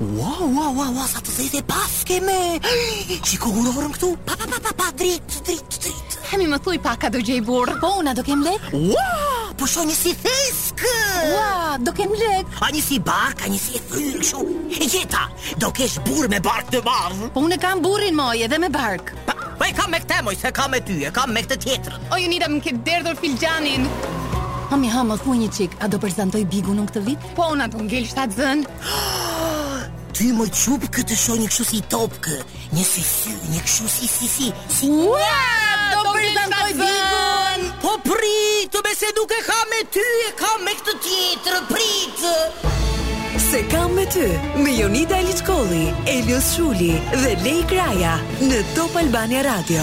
Wow, wow, wow, wow, sa të qejf e paske me Që ku kurorën këtu? Pa, pa, pa, pa, pa, dritë, dritë, dritë Hë mi më thuj pak a do gjej burrë Po, unë a do kem lek? Wow, po shoh një si thes Wow, do kem lek? A një si bark, a një si e fryrë kshu E gjeta, do kesh burrë me bark të madh Po, unë e kam burrin moj edhe me bark Pa, po e kam me këtë moj, s'e kam me ty, e kam me këtë tjetrën O Jonida më ke derdhur filxhanin. Hë mi hë, më thuaj një çik, a do prezantoj Bigun unë këtë vit? Po unë a do ngel shtatzënë. Ty mo çupë këtu shoh një kështu si topkë, një si sy, një kështu si si si. Si Ua, do prezantoj Bigun. Po prit, bre se nuk e ka me ty, e ka me këtë tjetër, prit. S'e kam me ty, me Jonida Aliçkolli, Elios Shuli dhe Lei Kraja në Top Albania Radio.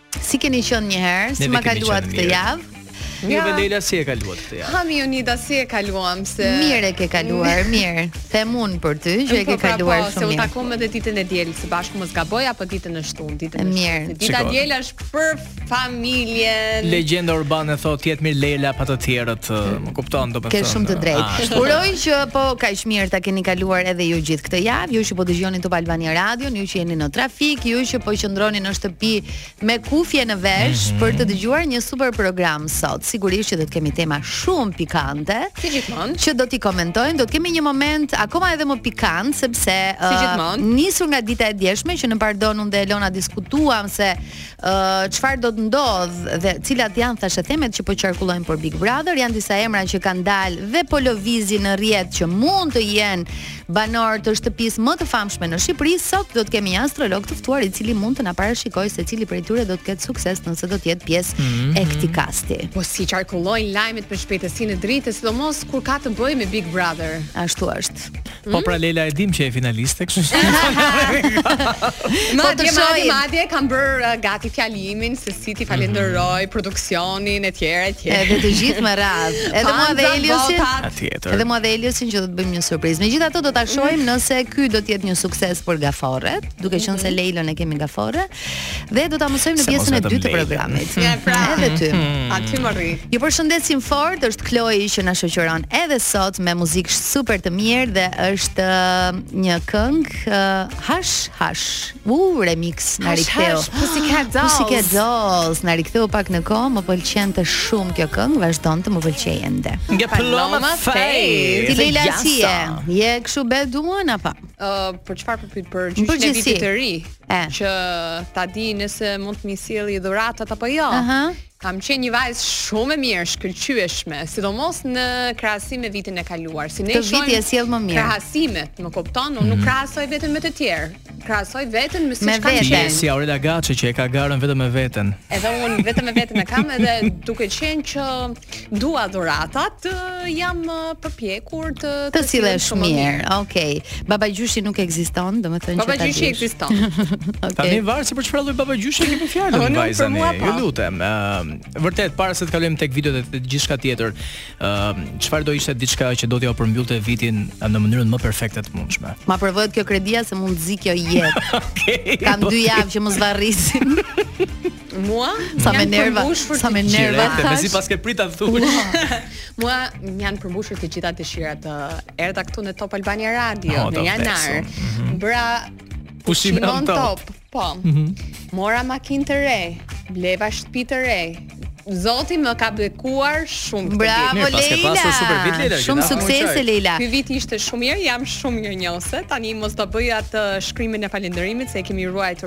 Si keni qenë njëherë? Si ma kaluat këtë javë? Mirë ja. Leila si e kaluat këtë javë? Hë mi Jonida si e kaluam se Mirë e ke kaluar, mirë. Them un për ty që e ke po, pra, kaluar po, shumë mirë. Po, se u takuam edhe ditën e diel së bashku mos gaboj apo ditën e shtunë, ditën e shtunë. Mirë. Dita e diel është për familjen. Legjenda urbane thotë je mirë Leila pa të tjerët. Kupton domethënë. Ke shumë të drejtë. Uroj që po kaq mirë ta keni kaluar edhe ju gjithë këtë javë, ju që po dëgjoni Top Albania Radion, ju që jeni në trafik, ju që po qëndroni në shtëpi me kufje në vesh mm -hmm. për të dëgjuar një super program sot. Sigurisht që do të kemi tema shumë pikante. Si gjithmonë. Që do t'i komentojmë, do të kemi një moment akoma edhe më pikant sepse si uh, nisur nga dita e djeshme që në Pardon unë dhe Elona diskutuam se Uh, çfarë do të ndodhë dhe cilat janë thashethemet që po qarkullojnë për Big Brother, janë disa emra që kanë dalë dhe po lëvizin në rrjet që mund të jenë banorë të shtëpisë më të famshme në Shqipëri. Sot do të kemi një astrolog të ftuar i cili mund të na parashikojë se cili prej tyre do të ketë sukses nëse do të jetë pjesë mm -hmm. e këtij kasti. Po si qarkullojnë lajmet me shpejtësinë e dritës, sidomos kur ka të bëjë me Big Brother. Ashtu është. Po pra Leila e dimë që je finaliste, kështu që. Po madje madje madje kam bërë uh, gati fjalimin se si t'i falenderoj mhm. produksionin etj etj. Edhe të gjithë me radhë. Edhe mua dhe Eliosin. Edhe mua dhe Eliosin që do të bëjmë një surprizë. Megjithatë do ta shohim mhm. nëse ky do të jetë një sukses për Gaforret, duke qenë se mhm. Leilën e kemi Gaforre. Dhe do ta mësojmë në pjesën e dytë të programit. Ja, pra. Edhe ty. Hmm. A ti më rri. Ju përshëndesim fort, është Kloi që na shoqëron edhe sot me muzikë super të mirë dhe është uh, një këngë uh, hash hash. U remix na riktheu. Pussycat Dolls. Pussycat Dolls na riktheu pak në kohë, më pëlqente shumë kjo këngë, vazhdon të më pëlqejë ende. Nga Paloma Faith. Ti Leila si je? Je kështu be duan apo? Ë, uh, për çfarë po pyet për çështjen e Vitit të Ri? E. që ta di nëse mund të m'i sjelli dhuratat apo jo. Aha. Kam qenë një vajzë shumë e mirë, shkëlqyeshme, sidomos në krahasim me vitin e kaluar. Si ne Këtë vit je sjellë më mirë. Mhm. Krahasimet, më kupton? Unë nuk krahasoj veten me të tjerë. Krahasoj veten me siç Me kam veten. Ti je qenë. si Aurela Gaçe që e ka garën vetëm me veten. Edhe unë vetëm me veten e kam edhe duke qenë që Dua dhuratat, jam përpjekur të të, të sillesh shumë mirë. Okej. Okay. Baba gjyshi nuk ekziston, domethënë që Baba gjyshi ekziston. okay. Tani varet se për çfarë lloj baba gjyshi kemi fjalën oh, vajza ne. Ju po. lutem. Ëm uh, vërtet para se të kalojmë tek videot e të gjithçka tjetër, ëm uh, çfarë do ishte diçka që do t'ja përmbyllte vitin në mënyrën më perfekte të mundshme. M'u aprovoftë kjo kredia se mund të zi kjo jetë. okay, Kam dy javë që mos varrisim. Mua sa me nerva, sa me nerva. Qirete, mezi pas ke prita të thuaj. Mua m'janë përmbushur të gjitha dëshirat të erdha këtu në Top Albania Radio oh, në janar. Mm -hmm. Bëra pushime on top. top. Po. Mm -hmm. Mora makinë të re, bleva shtëpi të re, Zoti më ka bekuar shumë këtë Bravo vit. Leila. Bravo super vit Leila. Shumë sukses Leila. Ky vit ishte shumë mirë, jam shumë mirënjohëse. Tani mos ta bëj atë shkrimin e falënderimit se e kemi ruajtur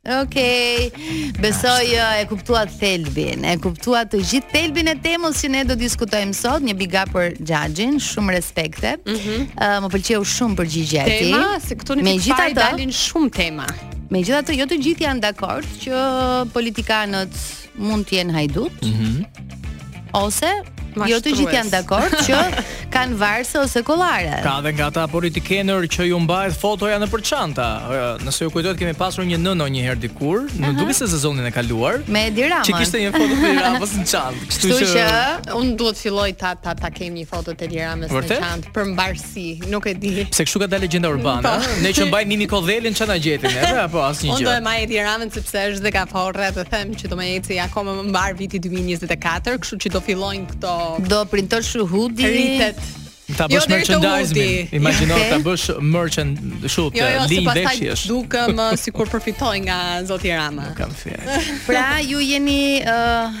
Okej. Okay. Besoj uh, e kuptuat thelbin. E kuptuat të gjithë thelbin e temës që ne do diskutojmë sot, një big up për Xhaxhin, shumë respekte. Ëh, mm -hmm. uh, më pëlqeu shumë përgjigja e tij. Tema, se këtu në fakt dalin shumë tema. Megjithatë, jo të gjithë janë dakord që politikanët mund të jenë hajdut. Mm -hmm. Ose jo të gjithë janë dakord që kanë varse ose kollare. Ka dhe nga ata politikanë që ju mbahet fotoja nëpër çanta. Nëse ju kujtohet kemi pasur një nënë një herë dikur, uh -huh. më duket se sezonin e kaluar. Me Edi Ramën. Që kishte një foto të Ramës në çantë. Kështu që, që unë duhet të filloj ta ta ta kem një foto të Edi Ramës në çantë për mbarësi nuk e di. Pse kështu ka dalë legjenda urbane? Po. Ne që mbajmë Mimi Kodhelin ça na gjeti, edhe apo asnjë gjë. Unë do e maj Edi Ramën sepse është dhe gaforre të them që do më eci akoma më mbarë viti 2024, kështu që do fillojnë këto Do printosh hudi. Ritet. Ta jo, bësh jo, merchandise. Imagjino okay. ta bësh merch, jo, jo, linjë veshjesh. Jo, dukem uh, sikur përfitoj nga Zoti Rama. Nuk kam fjalë. pra, ju jeni uh,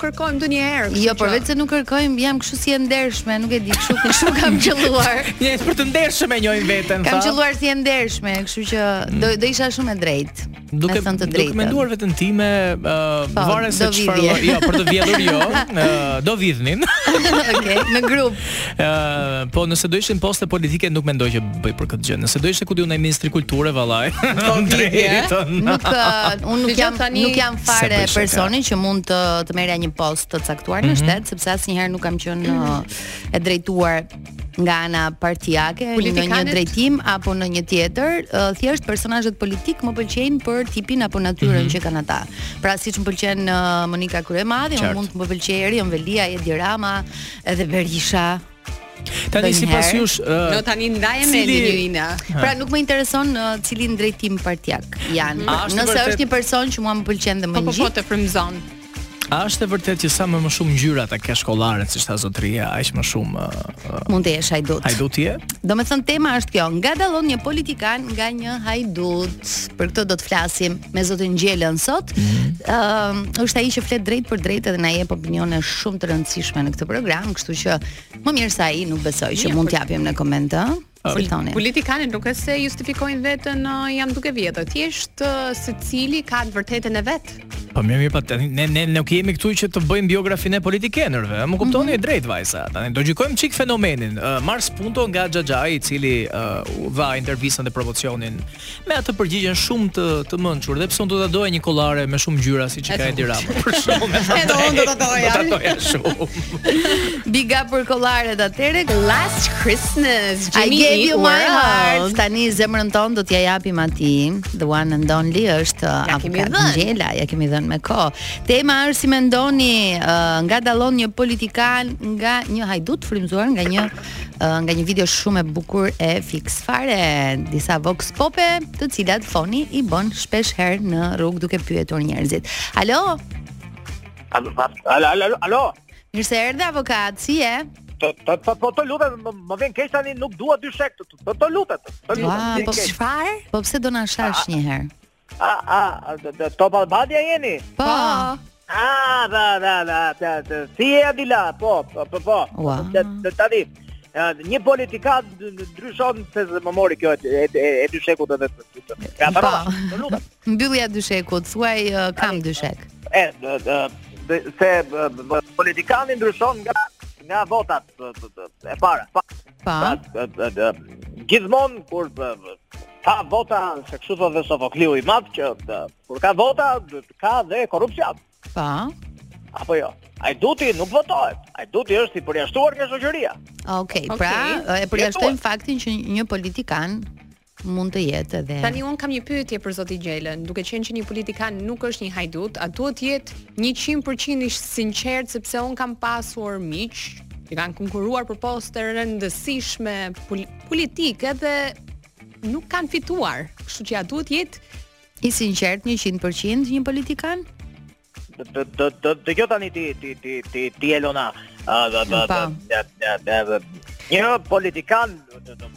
kërkojmë ndonjëherë. Jo, por vetë se nuk kërkojmë, jam kështu si e ndershme, nuk e di, kështu kështu kam qelluar. Jo për të ndershëm e njohin veten. Kam qelluar si e ndershme, kështu që do do isha shumë e drejtë. Duke thënë të drejtën. Duke menduar veten time, uh, po, varet se çfarë, jo, për të vjedhur jo, uh, do vidhnin. Okej, okay, në grup. Ë, uh, po nëse do ishin poste politike nuk mendoj që bëj për këtë gjë. Nëse do ishte ku di unë ministri kulture vallaj. Po nuk unë nuk jam tani nuk jam fare personi që mund të të merrja një post të caktuar në mhm. shtet, sepse asnjëherë nuk kam qenë mhm. e drejtuar nga ana partiake në një drejtim apo në një tjetër, thjesht personazhet politik më pëlqejnë për tipin apo natyrën mm -hmm. që kanë ata. Pra siç më pëlqen Monika Kryemadhi, unë mund të më pëlqejë Erion Veliaj, Edi Rama, Edhe Berisha. Tani sipas jush uh, jo tani ndaj e me një njërina Pra nuk më intereson në uh, cilin drejtim partiak janë Nëse vërtet... është një person që mua më pëlqen dhe më një Po po po të frymëzon A është e vërtet që sa më më shumë ngjyra ta kesh kollaren, siç tha zotëria, aq më shumë uh, uh, mund të jesh hajdut. Hajdut je? Domethën tema është kjo, nga dallon një politikan nga një hajdut. Për këtë do të flasim me zotin Ngjelën sot. Ëm mm -hmm. uh, është ai që flet drejtpërdrejt edhe na jep opinione shumë të rëndësishme në këtë program, kështu që më mirë se ai nuk besoj që mund të japim një koment, ë. Fitoni. Politikanët nuk është se justifikojnë veten uh, jam duke vjedh, thjesht uh, secili ka të vërtetën e vet. Po mirë pa po, tani ne ne nuk jemi këtu që të bëjmë biografinë e politikanëve, më kuptoni mm -hmm. drejt vajza. Tani do gjykojmë çik fenomenin. Uh, Marr spunto nga Xhaxhai, i cili uh, dha intervistën dhe promocionin Me atë përgjigjen shumë të të mençur, dhe pse unë do ta doja një kollare me shumë ngjyra siç ka Edi Rama. Për shkak Edhe unë do ta doja. Do ta doja shumë. Big up për kollaret atëherë. Last Christmas, I gave you my heart. Tani zemrën tonë do t'ja japim atij. The one and only është uh, Avokat Ngjela, ja kemi dhënë me kohë. Tema është si mendoni uh, nga dallon një politikan nga një hajdut frymëzuar nga një nga një video shumë e bukur e fix fare disa vox pope të cilat foni i bën shpesh herë në rrugë duke pyetur njerëzit. Alo. Alo, alo, alo, alo. Mirë se erdhe avokat, si je? Po po po po të lutem, më vjen keq tani nuk dua dyshek. Po të lutem. Po çfarë? Po pse do na shash një herë? A, a, a, d- d- top albania jeni? Po. A, da, da, da, da, da, si e Adila, po, po, po, po. Ua. Të, të, tani, e, një politikan d- d- ndryshon se zë më mori kjo e, e, e, e dyshekut edhe të të të. Ja, Po. mbarova, të lutem. Mbyllja dyshekut, thuaj ë, kam dyshek. E, d- d- d- se b- b- politikani ndryshon nga nga votat b- b- b- e para. Pa- Pa. Gjithmon, kur ka vota, se kështu thotë dhe Sofokliu i madh që kur ka vota, ka dhe korrupsion. Pa. Apo jo. Hajduti nuk votohet. Hajduti është i përjashtuar nga shoqëria. Okej, okay, pra e përjashtojmë faktin që një politikan mund të jetë edhe Tani un kam një pyetje për zotin Xhelën, duke qenë që një politikan nuk është një hajdut, a duhet të jetë 100% i sinqert sepse un kam pasur miq që kanë konkurruar për poste rëndësishme politike dhe nuk kanë fituar, kështu që a duhet të jetë i sinqert 100% një politikan? Dhe kjo tani ti ti ti ti ti Elona. Një politikan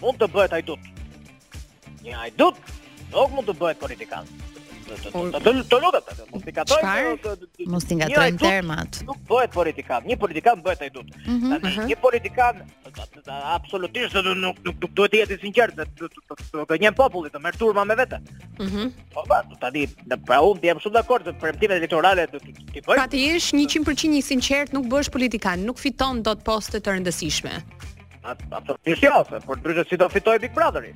mund të bëhet hajdut. Një hajdut nuk mund të bëhet politikan. Të të lutem, mos t'i ngatrroj. Mos t'i ngatrrojmë termat. Nuk bëhet politikan. Një politikan bëhet hajdut. Mhm, mhm. Një politikan Absolutisht, do nuk nuk nuk duhet të jetë i sinqert, do të do të gënjejë popullin, do marrë turma me vete. Mhm. Po pa, do tani, në pra unë jam shumë dakord se premtimet elektorale do t'i bëj. Pra të jesh 100% i sinqert, nuk bëhesh politikan, nuk fiton dot poste të rëndësishme. Absolutisht jo, se por ndryshe si do fitoj Big Brother-in.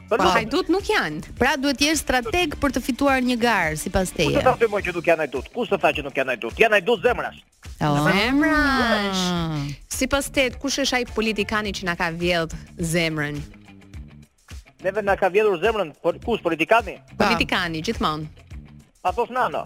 Po pra, hajdut nuk janë. Pra duhet të jesh strateg për të fituar një garë sipas teje. Po të them që nuk janë hajdut? Kush të tha që nuk janë hajdut? Janë hajdut zemrash. Oh. Zemrash. Ah. Sipas teje, kush është ai politikani që na ka vjedh zemrën? Neve na ka vjedhur zemrën, por kush politikani? Politikani gjithmonë. Fatos Nano.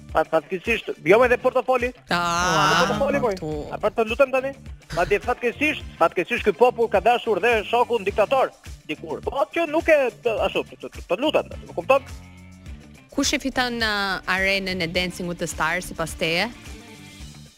Pa fatkeqësisht, jo edhe portofoli. Ah, portofoli po. A po të lutem tani? Madje fatkeqësisht, fatkeqësisht ky popull ka dashur dhe shokun diktator dikur. Po atë që nuk e ashtu, të lutem, nuk kupton. Kush e fiton në uh, arenën e Dancing with the Stars sipas teje?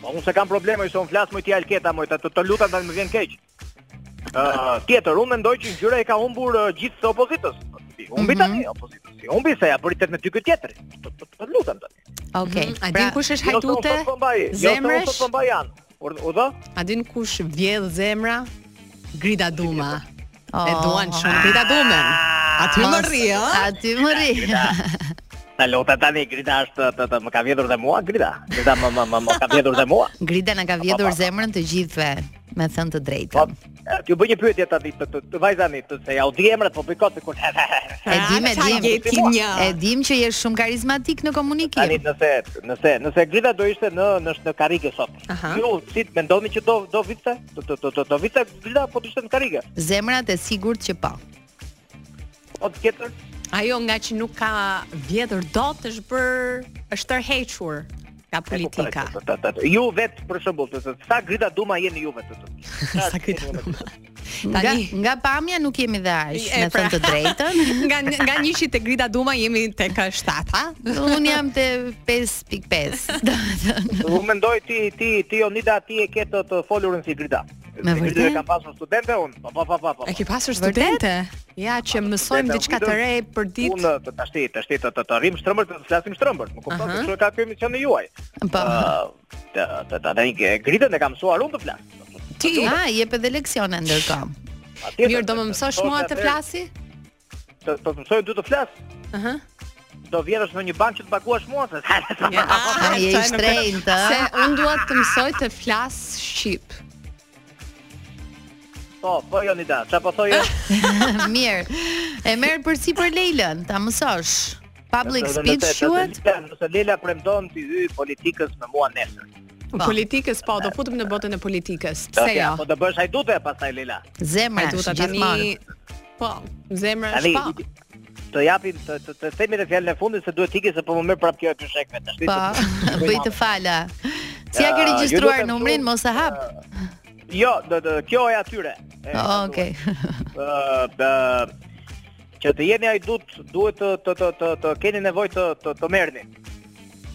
Po unë s'e kam problem, i son flas me ty Alketa, më të, të, të lutem tani më vjen keq. Ë, uh, tjetër, unë mendoj që ngjyra e ka humbur uh, gjithë së opozitës. Si humbi mm -hmm. tani opozitës. Si humbi se ja bëri 18 këtë tjetër. Të, të, të lutem tani. Okej. Okay. Mm -hmm. A din pra, kush është jo, hajdute? Jo, po mbaj. Jo, po po mbaj janë. Urdhë? A din kush vjedh zemra? Grida Duma. Oh. E duan shumë Grida Dumën. Aty më rri, ë? Aty më rri. Të lutem tani Grida është të, të, më ka vjedhur dhe mua Grida. Grida më më më, më ka vjedhur dhe mua. Grida na ka vjedhur zemrën të gjithëve, me thënë të drejtë. Po, Ju bëj një pyetje tani të, të vajza, të se jua di emrat, po bëj kot sikur. E dim, e dim. E dim që je shumë karizmatik në komunikim. Tani nëse nëse nëse Grida do ishte në në në karrige sot. Ju si mendoni që do do vidhte? do do do do do vidhte Grida po të ishte në karrige. Zemrat e sigurt që po. Po të ketë ajo ngaqë nuk ka vjedhur dot është pra është tërhequr nga politika. Ju vet për shembull, sa Grida Duma jeni ju vetë. Sa Grida Duma. Tani nga, nga pamja nuk jemi dhe aq, me pra, thënë të drejtën. nga nga njëshi te Grida Duma jemi tek 7, ha? Un jam te 5 Pik 5. Unë mendoj ti ti ti Jonida ti e ke të, të folurën si Grida. Me vërtet. E kam pasur studente unë. Po po po po. po. E ke pasur studente? Ja që mësojmë diçka të re për ditë. Unë tashti tashti të të rrimë shtrembër të flasim shtrembër. Më kupton se çfarë ka ky emisioni juaj. Po. Të të të tani Gridën e kam mësuar unë të flas. Ti, ha, jep edhe leksione ndërkohë. Mirë, do më mësosh mua të flas? Të të mësoj ty të flas. Aha. Do vjedhësh në një bankë që të paguash mua se. Ja, Ah, je i nuk- shtrenjtë, ë? Se unë dua të mësoj të flas shqip. Po, po Jonida, çfarë po thoje? Mirë. E merr përsipër Leilën, ta mësosh. Public Nëse- speech nëse- quhet? nëse Leila- Nëse Leila premton t'i hyjë politikës me mua nesër. Politikës po, do futem në botën e politikës. Pse Okej, jo? Po do bësh hajdute pastaj Leila. Zemrash Hajduta tani gjithmonë. Po, zemra është pak. Të japim të të, të themi edhe fjalën e fundit se duhet të iki se po më merr prapë kjo e dyshekëve tash. Po, bëji të fala. Si ia ke regjistruar numrin, mos e hap. Jo, do të kjo e atyre. Oh, Okej. Ëh, që të jeni hajdut, duhet të të të të, të keni nevojë të të, të merrni.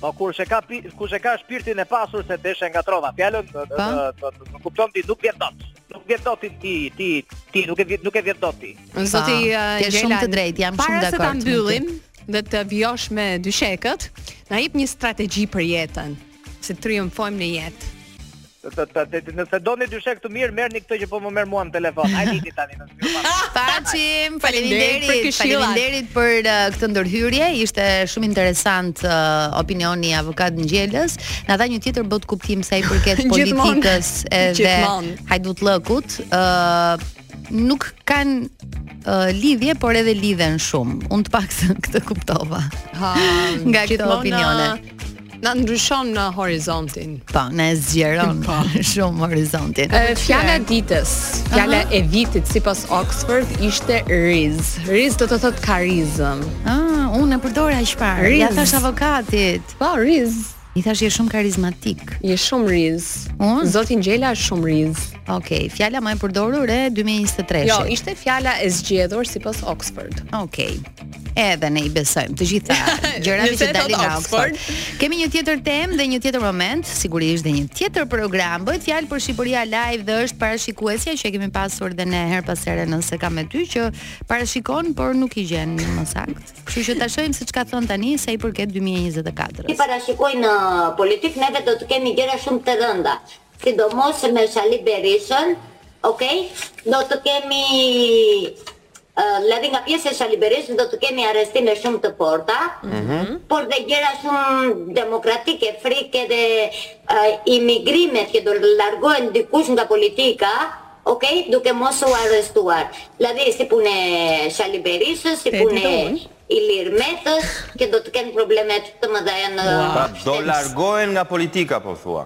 Po kush e ka kush e ka shpirtin e pasur se deshe nga trova. Fjalën do të do të kupton ti nuk vjedh dot. Nuk vjedh dot ti ti ti nuk e vjedh nuk e vjedh dot ti. Zoti Ngjela. Ke shumë të drejtë, jam shumë dakord. Para se ta mbyllim dhe të vijosh me dyshekët, na jep një strategji për jetën, si triumfojmë në jetë. Nëse doni dyshek të mirë, merrni këtë që po më merr mua në telefon. Hajt ikni tani. Paçim, faleminderit për këshillat. Faleminderit për uh, këtë ndërhyrje. Ishte shumë interesant uh, opinioni i avokat Ngjelës. Na dha një tjetër botëkuptim sa i përket politikës edhe hajdutllëkut. Ë uh, nuk kanë uh, lidhje, por edhe lidhen shumë. Unë të paktën këtë kuptova. Ha, nga këto opinione. Uh, Na ndryshon horizontin. Po, na e zgjeron po. shumë horizontin. E, fjala e ditës, fjala e vitit sipas Oxford ishte rizz. Rizz do të thotë karizëm. Ah, unë e përdora që parë. Ia thashë avokatit. Po, rizz. I thashë je shumë karizmatik. Je shumë rizz. Unë? Zoti Ngjela është shumë rizz. Okej, okay, fjala më e përdorur e 2023. Jo, ishte fjala e zgjedhur sipas Oxford. Okej. Okay. Edhe ne i besojmë të gjitha gjërat që dalin nga Oxford. Kemi një tjetër temë dhe një tjetër moment, sigurisht dhe një tjetër program. Bëhet fjalë për Shqipëria Live dhe është parashikuesja që e kemi pasur dhe ne herë pas here në S'e kam me ty që parashikon por nuk i gjen më saktë. Kështu që ta shohim se ç'ka thënë tani sa i përket 2024. Si parashikoj në uh, politikë neve do të kemi gjëra shumë të rënda, sidomos me Sali Berishën, okay? Do të kemi Dhiladhi nga pjesa e Sali Berishës do të kemi arrestim me shumë të forta, por dhe gjëra shumë demokratike, frike dhe emigrimet që do largohen dikush nga politika, ok, duke mos u arrestuar. Dhiladhi si punë e Sali Berishës, si punë e Ilir Metës, që do të kenë probleme të mëdha në shtet. Pra do largohen nga politika, po thua?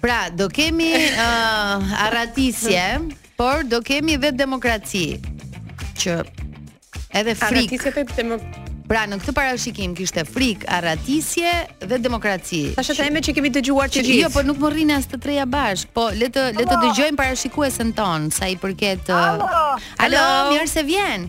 Pra, do kemi uh, arratisje, por do kemi vetë demokraci që edhe frikë. Arratisje për demokraci. Pra në këtë parashikim kishte frikë, arratisje dhe demokraci. Dëshira them që kemi dëgjuar të gjithë. Jo, por nuk më rrinë as të treja bashkë. Po le të le të dëgjojmë parashikuesen tonë sa i përket. Alo, uh, alo, mirë se vjen.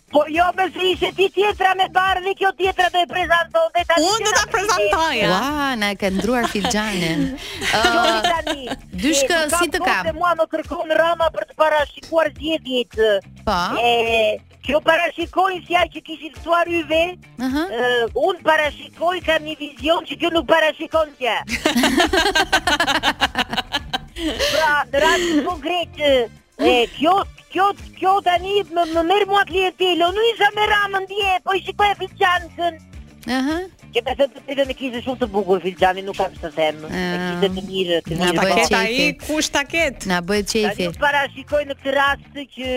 Po jo se ishte kjo tjetra më parë dhe kjo tjetra do e prezanton dhe tani Unë do ta prezantoja. Ua, na e ka ndërruar filxhanin. uh, Dyshkë si të kam. Kam mua më kërkon Rama për të parashikuar zgjedhjet. Po. E Kjo parashikon si ajo që kishit ftuar juve, uh -huh. uh, unë parashikoj, kam një vizion që kjo nuk parashikon tja. pra, në rast konkret, E, kjo, kjo, kjo tani më, më merr mua klientelën, unë isha me Ramën dje, po i shikoja filxhanin. Aha. Që ka thënë të cilën e kishte shumë të bukur filxhani, nuk kam ç'të them. E Ah. kishte të mirë, të Na mirë. bëhet, pak e ka ai, qejfi. kush ta ketë? Na bëhet Tani qejfi. unë parashikoj në këtë rast që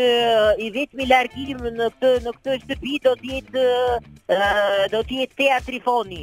i vetmi largim në këtë në këtë shtëpi do të jetë ë, do të jetë Tea Trifoni.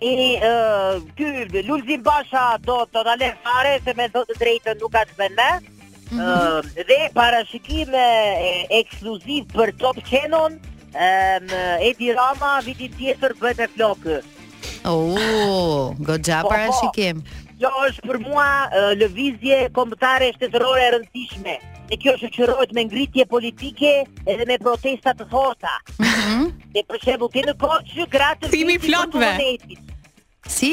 E ky Lulzim Basha do ta lë fare se me të drejtë nuk ka ç'të bën më. Mm -hmm. dhe parashikimi ekskluziv për Top Channel, um, Edi Rama vitin tjetër bëhet me flokë. Oh, good job po, po. parashikim. Po, kjo është për mua lëvizje kombëtare shtetërore e rëndësishme. Dhe kjo shoqërohet me ngritje politike edhe me protesta të forta. Mhm. Dhe për shembull ti në Korçë gratë Thinja e flokëve. Si?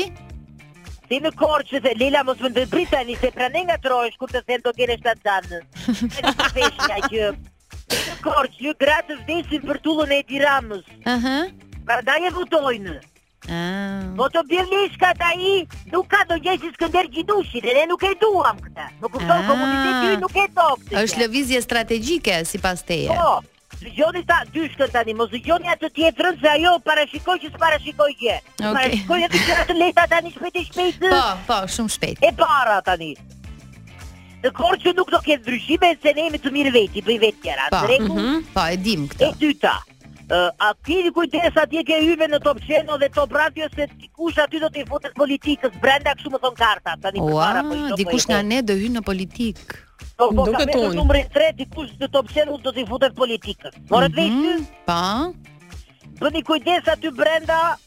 Ti në Korçë dhe Lila mos më ndërprit tani se prapë ngatërrohesh kur të them do ngelesh shtatzënë. Edhe të them një gjë. Në Korçë gratë vdesin për tullën e Edi Ramës. Aha. Uh -huh. Prandaj e votojnë. Ah. Po të mbjellë leshka ai, do na dalë si Skënder Gjinushi, edhe nuk e duham këta. Më kupton, ah. komuniteti nuk e do këtë. është lëvizje strategjike, sipas teje. Po, dëgjoni teta Dyshkën tani, mos dëgjoni atë tjetrën, se ajo parashikon që s'parashikon gjë. Okay. Parashikoj ca gjëra të lehta tani shpejt e shpejt. Po, po, shumë shpejt. E para tani. Në Korçë nuk do ketë ndryshime, se ne jemi të mirë vetë i bëjmë vetë të tëra. Po, mm -hmm. po, e dimë këtë. E dyta. Uh, a keni kujdes atje ke juve në Top Channel dhe Top Radio se dikush aty do t'i futet politikës brenda kështu më thon karta tani për para po jo dikush nga ne do hyn në politik po, po, duket me numrin 3 dikush në Top Channel do t'i futet politikës por mm -hmm. atë pa bëni kujdes aty brenda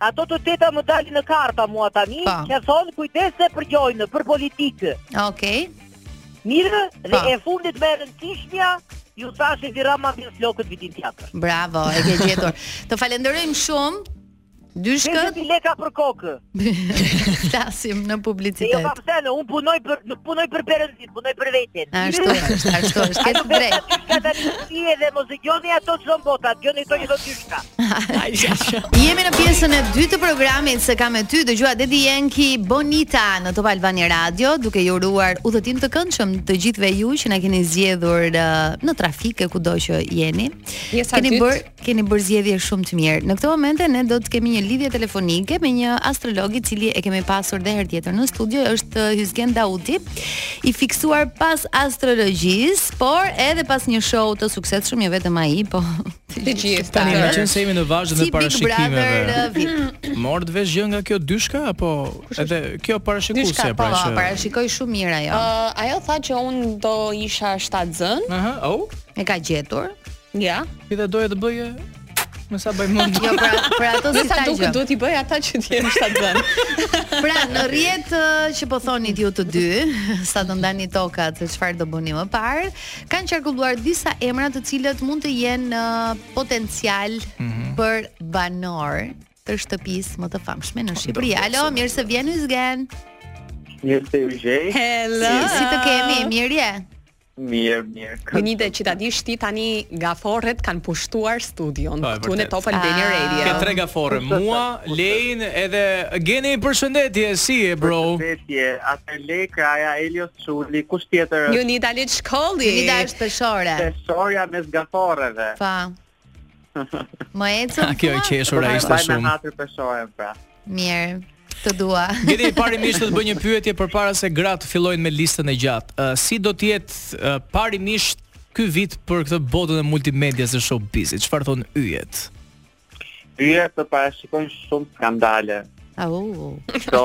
Ato të tetat më dalin në karta mua tani, pa. Po. që thonë kujdes se përgjojnë, për politikë. Okej. Okay. Mirë, dhe pa. Po. e fundit më e rëndësishmja, i thahet Edi Ramës flokët vitin tjetër. Bravo, e ke gjetur. të falenderojmë shumë. Dyshka. Dy lekë për kokë. Flasim në publicitet. Jo, po pse, unë punoj për punoj për perëndin. s'punoj për veten. Ashtu është, ashtu është, ke të drejtë. Ai ka tani ti edhe mos dëgjoni ato ç'thotë bota, dëgjoni këto që thotë Dyshka. Jemi në pjesën e dytë të programit S'e kam me ty, dëgjuat Dedi Jenki Bonita në Top Albania Radio, duke ju uruar një udhëtim të këndshëm të gjithëve ju që na keni zgjedhur uh, në trafik e kudo që jeni. Pjesa keni bërë Keni bërë zgjedhje shumë të mirë. Në këto momente ne do të kemi një lidhje telefonike me një astrolog i cili e kemi pasur dhe herë tjetër në studio, është Hysgen Dauti, i fiksuar pas astrologjisë, por edhe pas një show të suksesshëm, jo vetëm ai, po të gjithë. Tani meqenëse jemi në vazhdën e parashikimeve. Uh, Morët vesh gjë nga kjo dyshka apo edhe kjo parashikuese dyshka, pra po, që parashikoi shumë mirë ajo. Uh, ajo tha që un do isha shtatzën. Aha, uh -huh. oh. E ka gjetur. Ja. Ti dhe doje të bëje Më sa bëj mund. Jo, pra, pra ato si sa gjë. Duhet i bëj ata që ti është atë bën. Pra, në rrjet që po thonit ju të dy, sa do ndani tokat, çfarë do bëni më parë, kanë qarkulluar disa emra të cilët mund të jenë potencial mm -hmm. për banor të shtëpisë më të famshme në Shqipëri. Alo, mirë se vjen Hysgen. Mirë se ju gjej. Hello. Si të kemi? Mirë je. Mirë, mirë. Geni, që ta dish ti tani gaforret kanë pushtuar studion po, këtu në Top Albania ah. Radio. Ke tre gaforre, mua, Lein edhe Genin, përshëndetje, si je bro? Përshëndetje, Lei Kraja, Elio Shuli, kush tjetër? Junida Liçkolli. Junida është peshore. Peshorja mes gaforreve. Pa. Më ecën. Kjo e qeshura ishte shumë. Ai natyrë peshore pra. Mirë. Të dua. Geni parimisht të bëj një pyetje përpara se gratë të fillojnë me listën e gjatë. Uh, si do të jetë uh, parimisht ky vit për këtë botën e multimedias dhe showbizit? Çfarë thon yjet? Yjet parashikojnë shumë skandale. Au. Oh. Do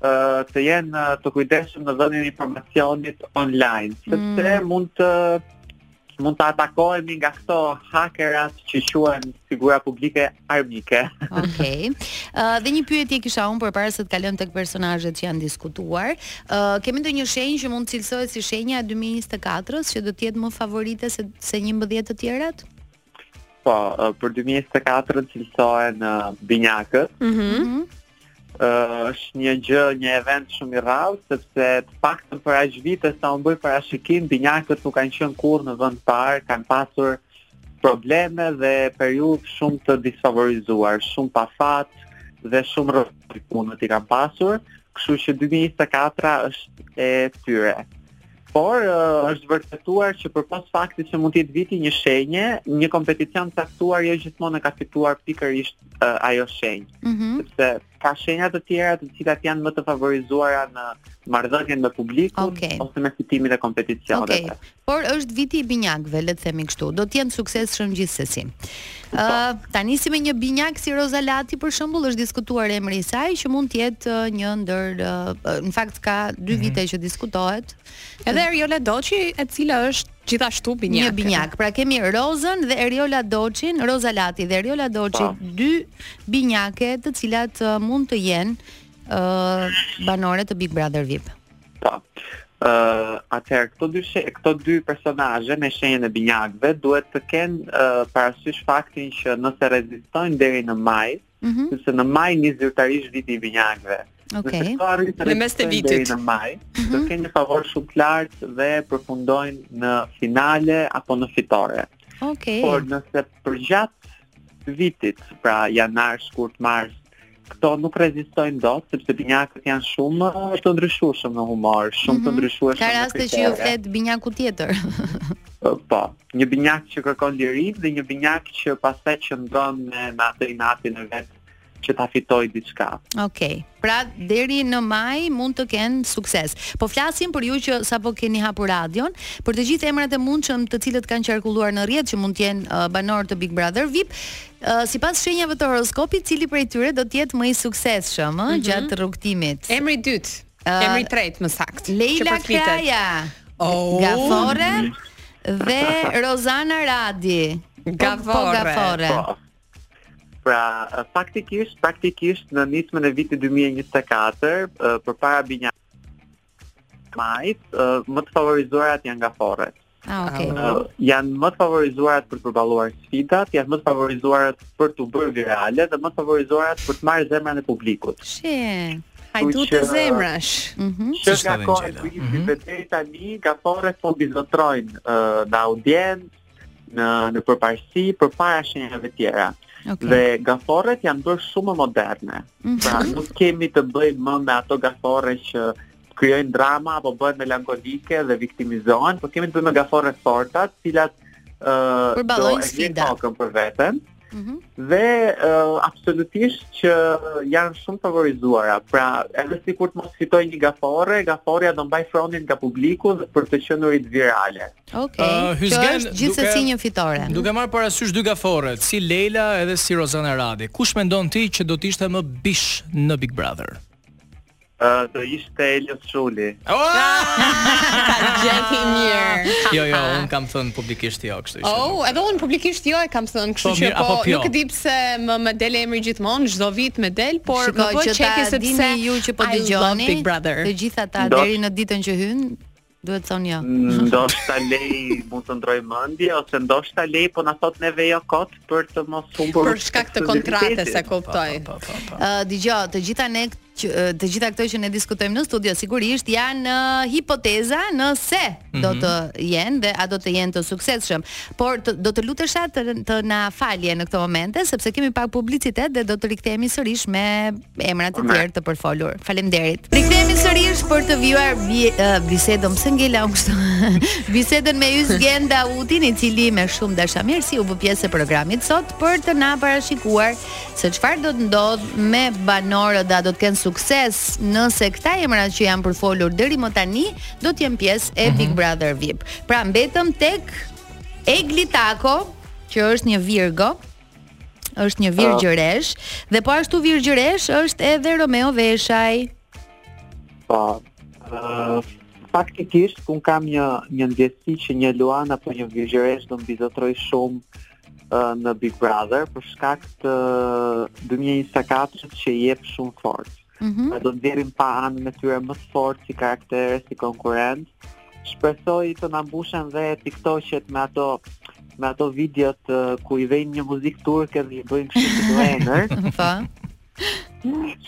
të jenë të kujdesshëm në dhënien e informacionit online, mm. sepse mm. mund të mund të atakohemi nga këto hakerat që quhen figura publike armike. Okej. Okay. Uh, dhe një pyetje kisha unë përpara se të kalojmë tek personazhet që janë diskutuar. Uh, kemi ndonjë shenjë që mund të cilësohet si shenja e 2024-s që do të jetë më favorite se se 11 të tjerat? Po, për 2024-ën cilësohen uh, binjakët. Mhm. Mm është një gjë, një event shumë i rrallë sepse të paktën për aq vite sa unë bëj parashikim, binjakët nuk kanë qenë kurrë në vend të parë, kanë pasur probleme dhe periudhë shumë të disfavorizuar, shumë pa fat dhe shumë rrëfë punët i kanë pasur, kështu që 2024-a është e tyre. Por është vërtetuar që përpos faktit që mund të jetë viti i një shenje, një kompeticion të caktuar jo gjithmonë e ka fituar pikërisht uh, ajo shenjë. Mm -hmm. Sepse ka shenja të tjera të cilat janë më të favorizuara në marrëdhënien me publikun okay. ose me fitimin e kompeticioneve. Okay. Por është viti i binjakëve, le të themi kështu. Do të jenë të suksesshëm gjithsesi. Ë, uh, ta nisim me një binjak si Roza Lati për shembull, është diskutuar emri i saj që mund të jetë uh, një ndër uh, në fakt ka 2 mm -hmm. vite që diskutohet. Edhe Eriola Doçi, e cila është gjithashtu binjak. Një binjak. Pra kemi Rozën dhe Eriola Doçin, Roza Lati dhe Eriola Doçi, po. dy binjake të cilat uh, mund të jenë ë uh, banore të Big Brother VIP. Po. Ë, uh, atëherë këto dy she, këto dy personazhe me shenjën e binjakëve duhet të kenë uh, parasysh faktin që nëse rezistojnë deri në maj, mm -hmm. sepse në maj nis zyrtarisht viti i binjakëve. Okej. Okay. Në mes të vitit deri në maj, mm -hmm. do mhm. kenë një favor shumë të lartë dhe përfundojnë në finale apo në fitore. Okej. Okay. Por nëse përgjatë vitit, pra janar, shkurt, mars, këto nuk rezistojnë dot sepse binjakët janë shumë të ndryshueshëm në humor, shumë mm -hmm. të mhm. ndryshueshëm. Ka raste që ju flet binjaku tjetër. po, një binjak që kërkon lirinë dhe një binjak që pastaj qëndron me me atë inatin e vet që ta fitojë diçka. Okej. Okay. Pra deri në maj mund të kenë sukses. Po flasim për ju që sapo keni hapur radion, për të gjithë emrat e mundshëm të cilët kanë qarkulluar në rrjet që mund të jenë uh, banorë të Big Brother VIP, Uh, sipas shenjave të horoskopit, cili prej tyre do të jetë më i suksesshëm mm -hmm. gjatë rrugëtimit? Emri i dytë. Uh, Emri i tretë më saktë. Lejla Kraja. Oh. Gafore dhe Rozana Radi. Gafore. Po, po Gafore. Po. Pra, faktikisht, praktikisht në nismën e vitit 2024, përpara binja Majit, më të favorizuarat janë gaforret. Ah, okay. Uh, janë më të favorizuarat për të përballuar sfidat, janë më të favorizuarat për t'u bërë virale dhe më të favorizuarat për të marrë zemrën e publikut. Shi. Hajdute zemrash. Mhm. Që ka kohë të ishte deri tani, gaforret po mbizotërojnë uh, në audiencë, në në përparësi përpara shenjave të tjera. Okay. Dhe gaforret janë bërë shumë më moderne. Mm -hmm. Pra nuk kemi të bëjmë më me ato gaforre që krijojnë drama apo bëhen melankolike dhe viktimizohen, por kemi të bëjmë me gaforre forta, të cilat ë uh, do të marrin kupën për veten. Mm -hmm. Dhe uh, absolutisht që janë shumë favorizuara. Pra, edhe sikur të mos fitojë një gaforre, gaforrja do mbaj fronin nga publiku dhe për të qenurit virale. Okej. Okay. Uh, që është gjithsesi një fitore. Duke marrë parasysh dy gaforret, si Lejla edhe si Rozana Radi, kush mendon ti që do të ishte më bish në Big Brother? Uh, do ishte Elios Shuli. Oh! Gjeti mirë. Jo, jo, un kam thën publikisht jo, kështu që. Oh, edhe un publikisht jo e kam thën, kështu po, që po, po nuk e di pse më del emri gjithmonë, çdo vit më del, por më po ç'ke ti sepse ju që po dëgjoni. Të gjithë ata deri në ditën që hyn, Duhet thonë jo. Ndoshta Lei mund të ndroj mendje ose ndoshta Lei po na thot neve jo kot për të mos humbur për shkak të kontratës, e kuptoj. Ë po, po, po, dëgjo, të gjitha ne që të gjitha këto që ne diskutojmë në studio sigurisht janë uh, hipoteza nëse mm -hmm. do mhm. të jenë dhe a do të jenë të suksesshëm. Por të, do të lutesha të, të na falje në këto momente sepse kemi pak publicitet dhe do të rikthehemi sërish me emra të tjerë të përfolur. Faleminderit. Rikthehemi sërish për të vijuar bisedën pse ngela kështu. Bisedën me Ysgen Dautin, i cili me shumë dashamirësi u bë pjesë e programit sot për të na parashikuar se çfarë do të ndodh me banorët dhe a do të kenë sukses nëse këta emra që janë përfolur deri më tani do të jenë pjesë e mhm. Big Brother VIP. Pra mbetëm tek Egli Tako, që është një Virgo, është një virgjëresh uh, dhe po ashtu virgjëresh është edhe Romeo Veshaj. Po. Uh, faktikisht un kam një një ndjesi që një luan apo një virgjëresh do mbizotroj shumë uh, në Big Brother për shkak të 2024 që jep shumë fort. Mhm. Mm do nxjerrin pah anën e tyre më të fortë si karaktere, si konkurrent. Shpresoj të na mbushen dhe TikToket me ato me ato videot eh, ku i vejnë një muzikë turke dhe i bëjnë kështu si duener, Po.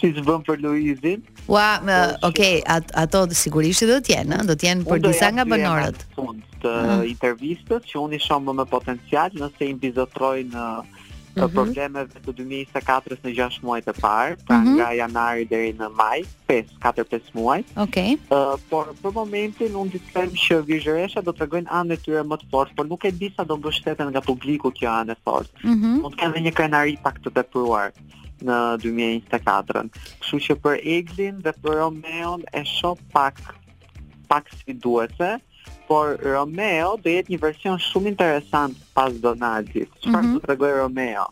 siç bënë për Luizin. Ua, më, Po, okay, at, ato sigurisht që do të jenë, ëh, do të jenë për Unë do t'i jap nga dy emra banorët. në fund të Ah. intervistës që unë i shoh më me potencial nëse i mbizotrojnë eh, të mhm. problemeve të 2024-ës në 6 muajt e parë, pra mm -hmm. nga janari deri në maj, 5, 4-5 muaj. Okej. Okay. Uh, por për momentin unë do të them që virgjëreshat do të tregojnë anën e tyre më të fortë, por nuk e di sa do mbështetet nga publiku kjo anë e fortë. Mm -hmm. Mund të kenë një krenari pak të tepruar në 2024-ën. Kështu që për Eglin dhe për Romeon e shoh pak pak sfiduese. Mm por Romeo do jetë një version shumë interesant pas Donaldit. Çfarë mm -hmm. do tregoj Romeo?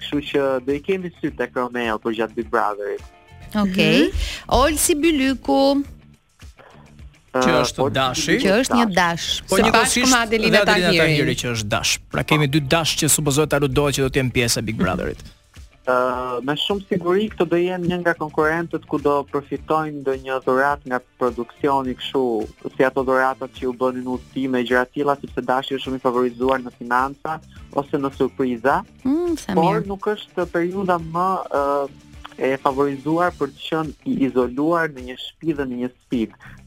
Kështu që do i kemi sy tek Romeo për gjatë Big Brotherit. Okej. Okay. Mm -hmm. Olsi Bylyku që është po, dashi, që është një dash. Po një dashi me Adelina Tahiri që është dash. Pra kemi dy dash që supozohet aludohet që do të jenë pjesë e Big Brotherit. Uh, me shumë siguri këto do jenë një nga konkurrentët ku do përfitojnë ndonjë dhuratë nga produksioni kështu, si ato dhuratat që ju bënin udhëtime e gjëra të tilla, sepse dashi është shumë i favorizuar në financa ose në surpriza, mm, por nuk është periudha më uh, e favorizuar për të qenë i izoluar në një shpi dhe në një shtëpi.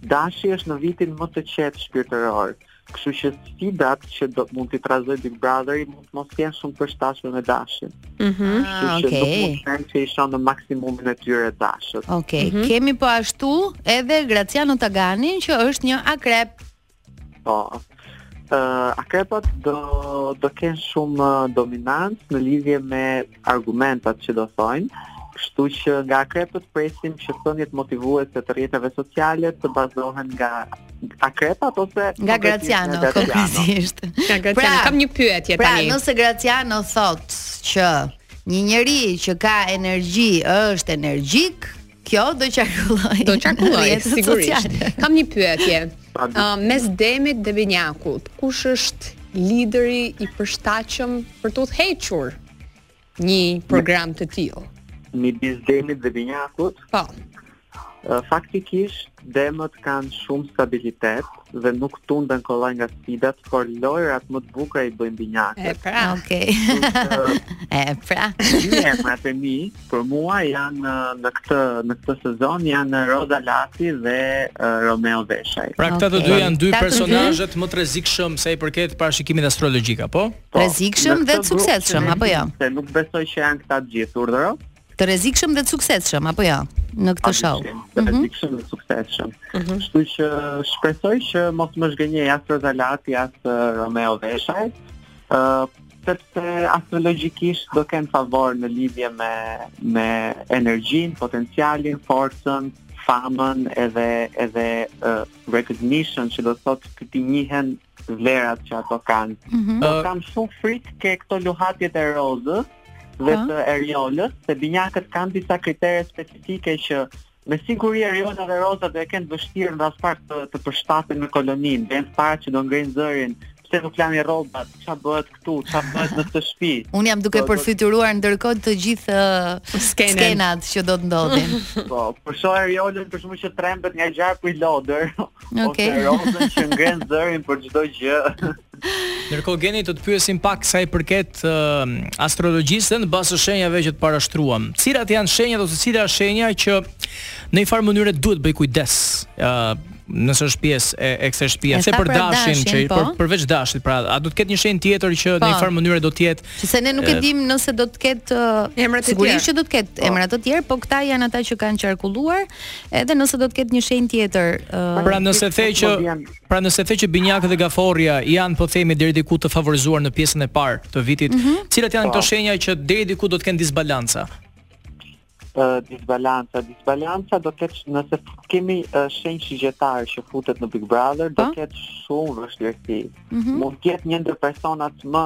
Dashi është në vitin më të qetë shpirtëror. Ëh, Kështu që sfidat që do mund t'i trazoj Big Brother-i mund të mos jenë shumë të përshtatshme me dashin. Mhm. Mm Kështu ah, që okay. nuk mund të them se i shoh në maksimumin e tyre dashët. Okej. Okay. Mm -hmm. Kemi po ashtu edhe Graciano Taganin që është një akrep. Po. Uh, akrepat do do kenë shumë dominancë në lidhje me argumentat që do thojnë, kështu që nga akrepët presim që thëniet motivuese të rrjeteve sociale të bazohen nga akrepat ose nga Graciano konkretisht. Nga Graciano pra, kam një pyetje pra, tani. Pra, nëse Graciano thotë që një njeri që ka energji është energjik, Kjo do qarkulloj. Do qarkulloj, sigurisht. Kam një pyetje. Uh, mes Demit dhe Binjakut, kush është lideri i përshtatshëm për të udhëhequr një program të tillë? Midis Demit dhe Binjakut? Po. Faktikisht Demët kanë shumë stabilitet, dhe nuk tunden kollaj nga sfidat, por lojrat më të bukura i bëjnë binjakët. E pra. Okej. Okay. e pra. Emrat e mi, për mua janë në këtë në këtë sezon janë Roza Lati dhe uh, Romeo Veshaj. Pra këta okay. të dy janë dy personazhet më të rrezikshëm sa i përket parashikimit astrologjik apo? Po. Rrezikshëm dhe të suksesshëm apo jo? Se nuk besoj që janë këta të gjithë urdhëro. Të rrezikshëm dhe të suksesshëm apo jo? Ja? në këtë show. Të mhm. rrezikshëm dhe suksesshëm. Mhm. Kështu që shpresoj që mos më zhgënjej as Roza Lati as Romeo Veshaj. ë uh, sepse astrologjikisht do kenë favor në lidhje me me energjinë, potencialin, forcën, famën edhe edhe uh, recognition që do të thotë të t'i njihen vlerat që ato kanë. Mm -hmm. Po kam shumë frikë ke këto luhatjet e Rozës, dhe po. të Eriolës, se binjakët kanë disa kritere specifike që me siguri Eriola dhe Roza do e kenë vështirë në rast parë të, të përshtaten me koloninë, dhe të parat që do ngrenë zërin, pse nuk lani rrobat, ça bëhet këtu, ça bëhet në këtë shtëpi. Unë jam duke përfytyruar ndërkohë të gjithë uh, skenat që do të ndodhin. Po, po e shoh Eriolën për shkak që trembet nga gjarpi lodër. Okej. Okay. Ose Rozën që ngren zërin për çdo gjë. Ndërkohë Geni do të pyesim pak sa i përket uh, astrologjisë dhe në bazë të shenjave që të parashtruam. Cilat janë shenjat ose cila është shenja që në një farë mënyre duhet të bëjë kujdes? ë uh, nëse është pjesë e, e kësaj shtëpie, se për dashin, dashin që po? për, përveç dashit, pra a do të ketë një shenjë tjetër që po, në një po. farë mënyre do të jetë Sepse ne nuk e dimë nëse do të ketë uh, emra të tjerë. Sigurisht që do të ketë po. emra të tjerë, po këta janë ata që kanë qarkulluar, edhe nëse do të ketë një shenjë tjetër. Uh, pra nëse the që Pra nëse the që binjakët dhe gaforrja janë po themi deri diku të favorizuar në pjesën e parë të vitit, mm -hmm. cilat janë këto po. shenja që deri diku do të kenë disbalanca? uh, disbalanca. Disbalanca do ketë nëse kemi uh, shenjë shigjetarë që futet në Big Brother, do po. ketë shumë vështirësi. Mm -hmm. Mund të jetë një ndër personat më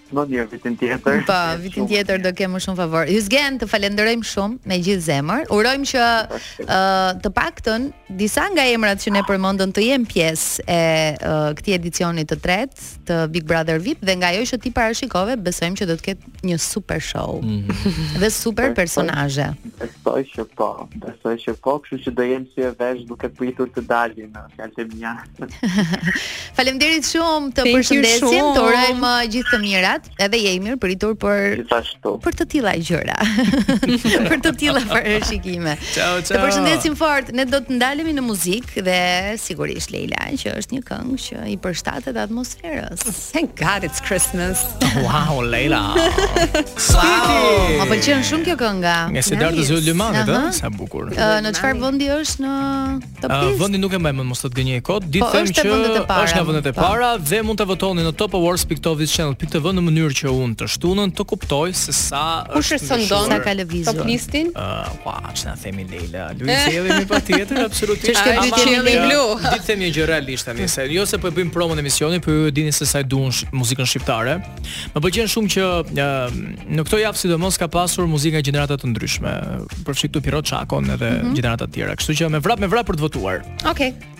Më mirë vitin tjetër. Po, vitin tjetër do kenë më shumë favor. Hysgen, të falenderojmë shumë me gjithë zemër. Urojmë që uh, të paktën disa nga emrat që ne përmendëm të jenë pjesë e uh, këtij edicioni të tretë të Big Brother VIP dhe nga ajo që ti parashikove, besojmë që do të ketë një super show. Mm -hmm. Dhe super personazhe. Besoj që po, besoj që po, kështu që do jem sy e vesh duke pritur të dalin fjalët e mia. Faleminderit shumë, të përshëndesim, të urojmë uh, gjithë të mirat, edhe je i mirëpritur për për të tilla gjëra. për të tilla parashikime. Ciao, ciao. Të përshëndesim fort. Ne do të ndalemi në muzikë dhe sigurisht Leila, që është një këngë që i përshtatet atmosferës. Thank God it's Christmas. Wow, Leila. wow. Më pëlqen shumë kjo kënga. Nga se dartë zë lëmanit, sa bukur. Në çfarë vendi është në Top list. Vendin nuk e mbaj mend mos të gënjej kot. Di të po, them që është nga vendet e po. para dhe mund ta votoni në Top Awards pikë Top vizë Channel pikë tv në mënyrë që unë të shtunën të kuptoj se sa është sa ndon sa ka lëvizur. Top listin. Ah, ua, ç'na themi Leila. Luiz Ejlli më patjetër absolutisht. Çka do të themi blu? Di të them një gjë realisht tani se jo se po e bëjmë promon emisionit, por ju e dini se sa e dua unë muzikën shqiptare. Më pëlqen shumë që uh, në këto javë sidomos ka pasur muzikë nga gjenerata të ndryshme, përfshi këtu Pirro Çakon edhe mm -hmm. gjenerata të tjera. Kështu që me vrap me vrap për të votuar. Okej. Okay.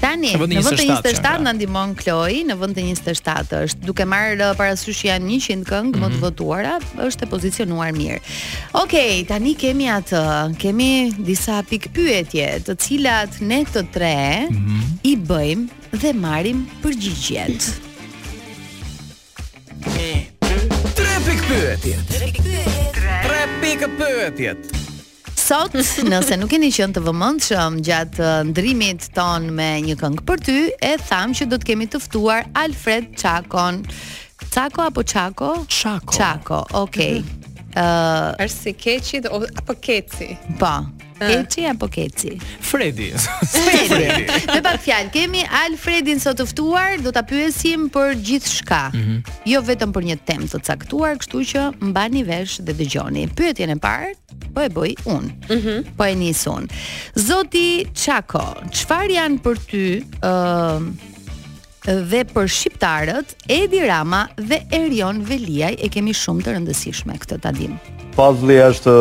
Tani, në vend të 27, 27 na ndihmon Kloi, në vend të 27 është, duke marrë uh, parasysh që janë 100 këngë mm -hmm. më të mhm. votuara, është e pozicionuar mirë. Okej, okay, tani kemi atë, kemi disa pikëpyetje, të cilat ne të tre mm -hmm. i bëjmë dhe marrim përgjigjet. Tre pikë pyetje. Tre pikë pyetje. Tre pikë pyetje. Sot, nëse nuk keni qenë të vëmendshëm gjatë uh, ndërrimit tonë me një këngë për ty, e thamë që do të kemi të ftuar Alfred Çakon. Cako apo Çako? Çako. Çako, okay. Ëh, uh, është si keçi apo keci? Po. Keçi apo Keçi? Fredi. Fredi. Me pak fjalë, kemi Alfredin sot të ftuar, do ta pyesim për gjithçka. Mm -hmm. Jo vetëm për një temë të caktuar, kështu që mbani vesh dhe dëgjoni. Pyetjen e parë po e bëj unë. Mm -hmm. Po e nis unë. Zoti Çako, çfarë janë për ty ë uh, dhe për shqiptarët Edi Rama dhe Erion Veliaj e kemi shumë të rëndësishme këtë ta dimë. Pazlli është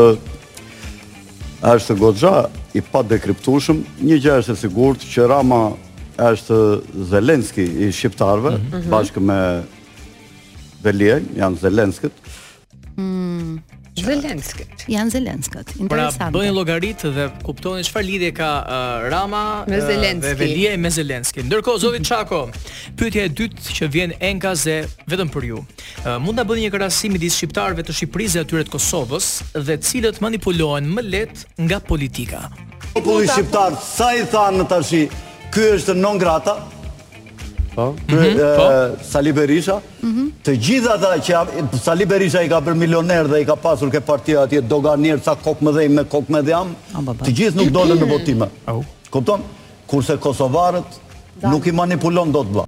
është goxha i padekriptueshëm, një gjë është e sigurt që Rama është Zelenski i shqiptarëve mm -hmm. bashkë me Veliajn, janë Zelenskët. Mm. Zelenskët. Janë Zelenskët. Pra, Interesante. Pra bëni llogaritë dhe kuptoni çfarë lidhje ka uh, Rama me uh, Zelenski. Uh, Veliaj me Zelenski. Ndërkohë zoti Çako, pyetja e dytë që vjen enkas vetëm për ju. Uh, mund ta bëni një krahasim midis shqiptarëve të Shqipërisë dhe atyre të Kosovës dhe cilët manipulohen më lehtë nga politika. Populli shqiptar sa i thanë tash, ky është non grata, Po, mhm, po. Sali Berisha, mhm. të gjithë ata që Sali Berisha i ka bërë milionerë dhe i ka pasur ke partia atje, doganierë ca kokëmëdhenj e kokëmëdhenj, të gjithë nuk dolën në votime. Kupton? Kurse Kosovarët nuk i manipulon dot vëlla.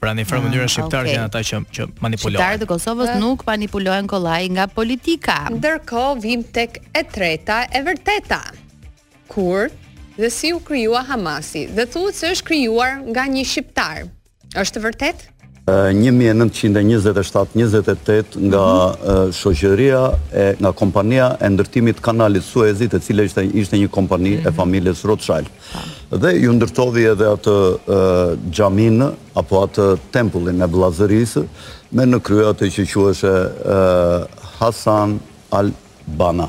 Pra në njëfarë mënyre ah, shqiptarët janë ata që, që manipulohen. Shqiptarët e Kosovës nuk manipulohen kollaj nga politika. Ndërkohë vijmë tek e treta e vërteta. Kur dhe si u krijua Hamasi dhe thuhet se është krijuar nga një shqiptar. Është e vërtetë? 1927-28 nga mhm. shoqëria e nga kompania e ndërtimit të kanalit Suezit e cila ishte ishte një kompani e mhm. familjes Rothschild. Po. Dhe iu ndërtoi edhe atë xhaminë apo atë tempullin e Vllazërisë me në krye atë që quheshe Hasan al-Bana.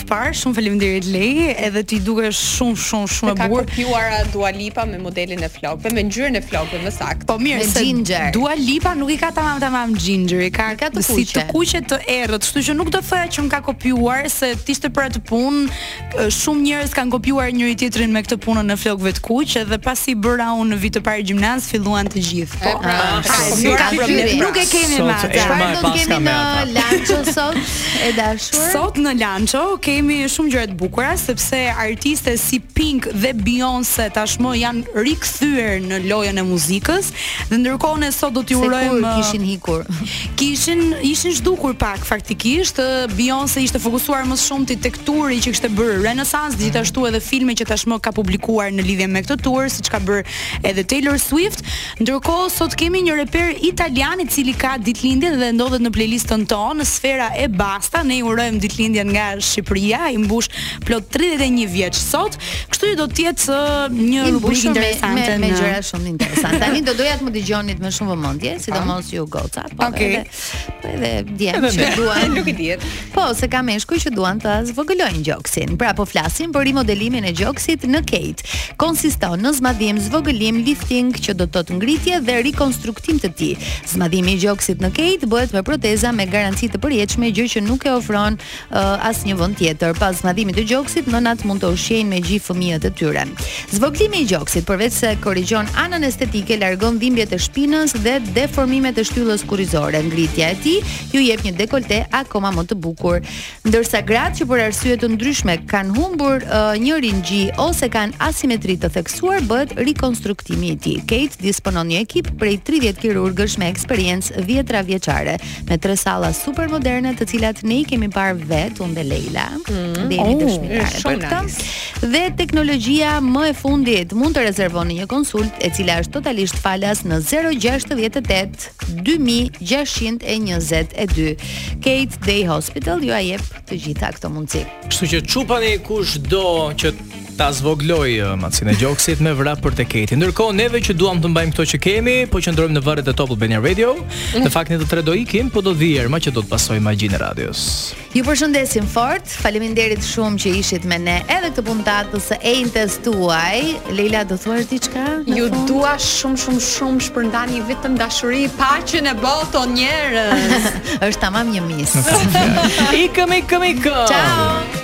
parë. Shumë faleminderit Lei, edhe ti dukesh shumë shumë shumë e bukur. Të ka kopjuar uh, Dua Lipa me modelin e flokëve, me ngjyrën e flokëve më saktë. Po mirë, se ginger. Dua Lipa nuk i ka tamam tamam ginger, i ka, ka të kuqe. Si të kuqe të errët, kështu që nuk do të thoja që më ka kopjuar se të ishte për atë punë. Uh, shumë njerëz kanë kopjuar njëri tjetrin me këtë punën e flokëve të kuq, edhe pasi i bëra unë në vit të parë gjimnaz, filluan të gjithë. Po, pra, ah, pra, pra, nuk ka problem. Nuk e kemi më atë. Çfarë do të kemi në Lancho sot? E dashur. Sot në Lancho kemi shumë gjëra të bukura sepse artiste si Pink dhe Beyoncé tashmë janë rikthyer në lojën e muzikës dhe ndërkohë ne sot do t'i urojmë... Uh, kishin hikur. Kishin ishin zhdukur pak faktikisht. Uh, Beyoncé ishte fokusuar më shumti tek turi që kishte bërë Renaissance, mhm. gjithashtu edhe filmi që tashmë ka publikuar në lidhje me këtë tur, siç ka bërë edhe Taylor Swift. Ndërkohë, sot kemi një reper italian i cili ka ditëlindjen dhe ndodhet në playlistën tonë, Sfera Ebbasta. Ne i urojmë ditëlindjen nga Shqipëria, i mbush plot 31 vjeç sot. Kështu që do të jetë uh, një rubrikë interesante me, me, me gjëra shumë interesante. Tani do doja të më dëgjonit me shumë vëmendje, sidomos ju goca. Po, Okej. Okay. Po edhe djem edhe që duan. Nuk i dihet. Po, se ka meshkuj që duan të zvogëlojnë gjoksin. Pra po flasim për rimodelimin e gjoksit në Keit. Konsiston në zmadhim, zvogëlim, lifting që do të thotë ngritje dhe rikonstruktim të tij. Zmadhimi i gjoksit në Keit bëhet me proteza me garanci të përjetshme, gjë që nuk e ofron uh, asnjë vend tjetër. Pas zmadhimit të gjoksit, nënat mund të ushqejnë me gji fëmijët e tyre. Zvogëlimi i gjoksit përveç se korrigjon anën estetike, largon dhimbjet e shpinës dhe deformimet e shtyllës kurrizore. Ngritja e tij ju jep një dekolte akoma më të bukur. Ndërsa gratë që për arsye të ndryshme kanë humbur uh, njërin gji ose kanë asimetri të theksuar, bëhet rikonstruktimi i tij. Keit disponon një ekip prej 30 kirurgësh me eksperiencë dhjetëravjeçare. me tre salla super moderne të cilat ne i kemi parë vetë unë dhe Lejla. Mm. Dhe jemi oh, dëshmitarë për këtë. Dhe teknologjia më e fundit mund të rezervoni një konsultë e cila është totalisht falas në 068 2622. Keit Day Hospital jua jep të gjitha këto mundësi. Kështu që çupani, kush do që Ta zvogëlojë uh, masën e gjoksit me vrap për te Keiti. Ndërkohë neve që duam të mbajmë këto që kemi, po qëndrojmë në valët e Top Albania Radio. Mhm. Në fakt ne të tre do ikim, po do vijë Erma që do të pasojë magjinë e radios. Ju përshëndesim fort. Faleminderit shumë që ishit me ne edhe këtë puntatë të së enjtes tuaj. Lejla do thuash diçka? Ju dua shumë shumë shumë shpërndani vetëm dashuri, paqe në botë njerëz. Është tamam një mis. Ikëm, ikëm, ikëm. Ciao.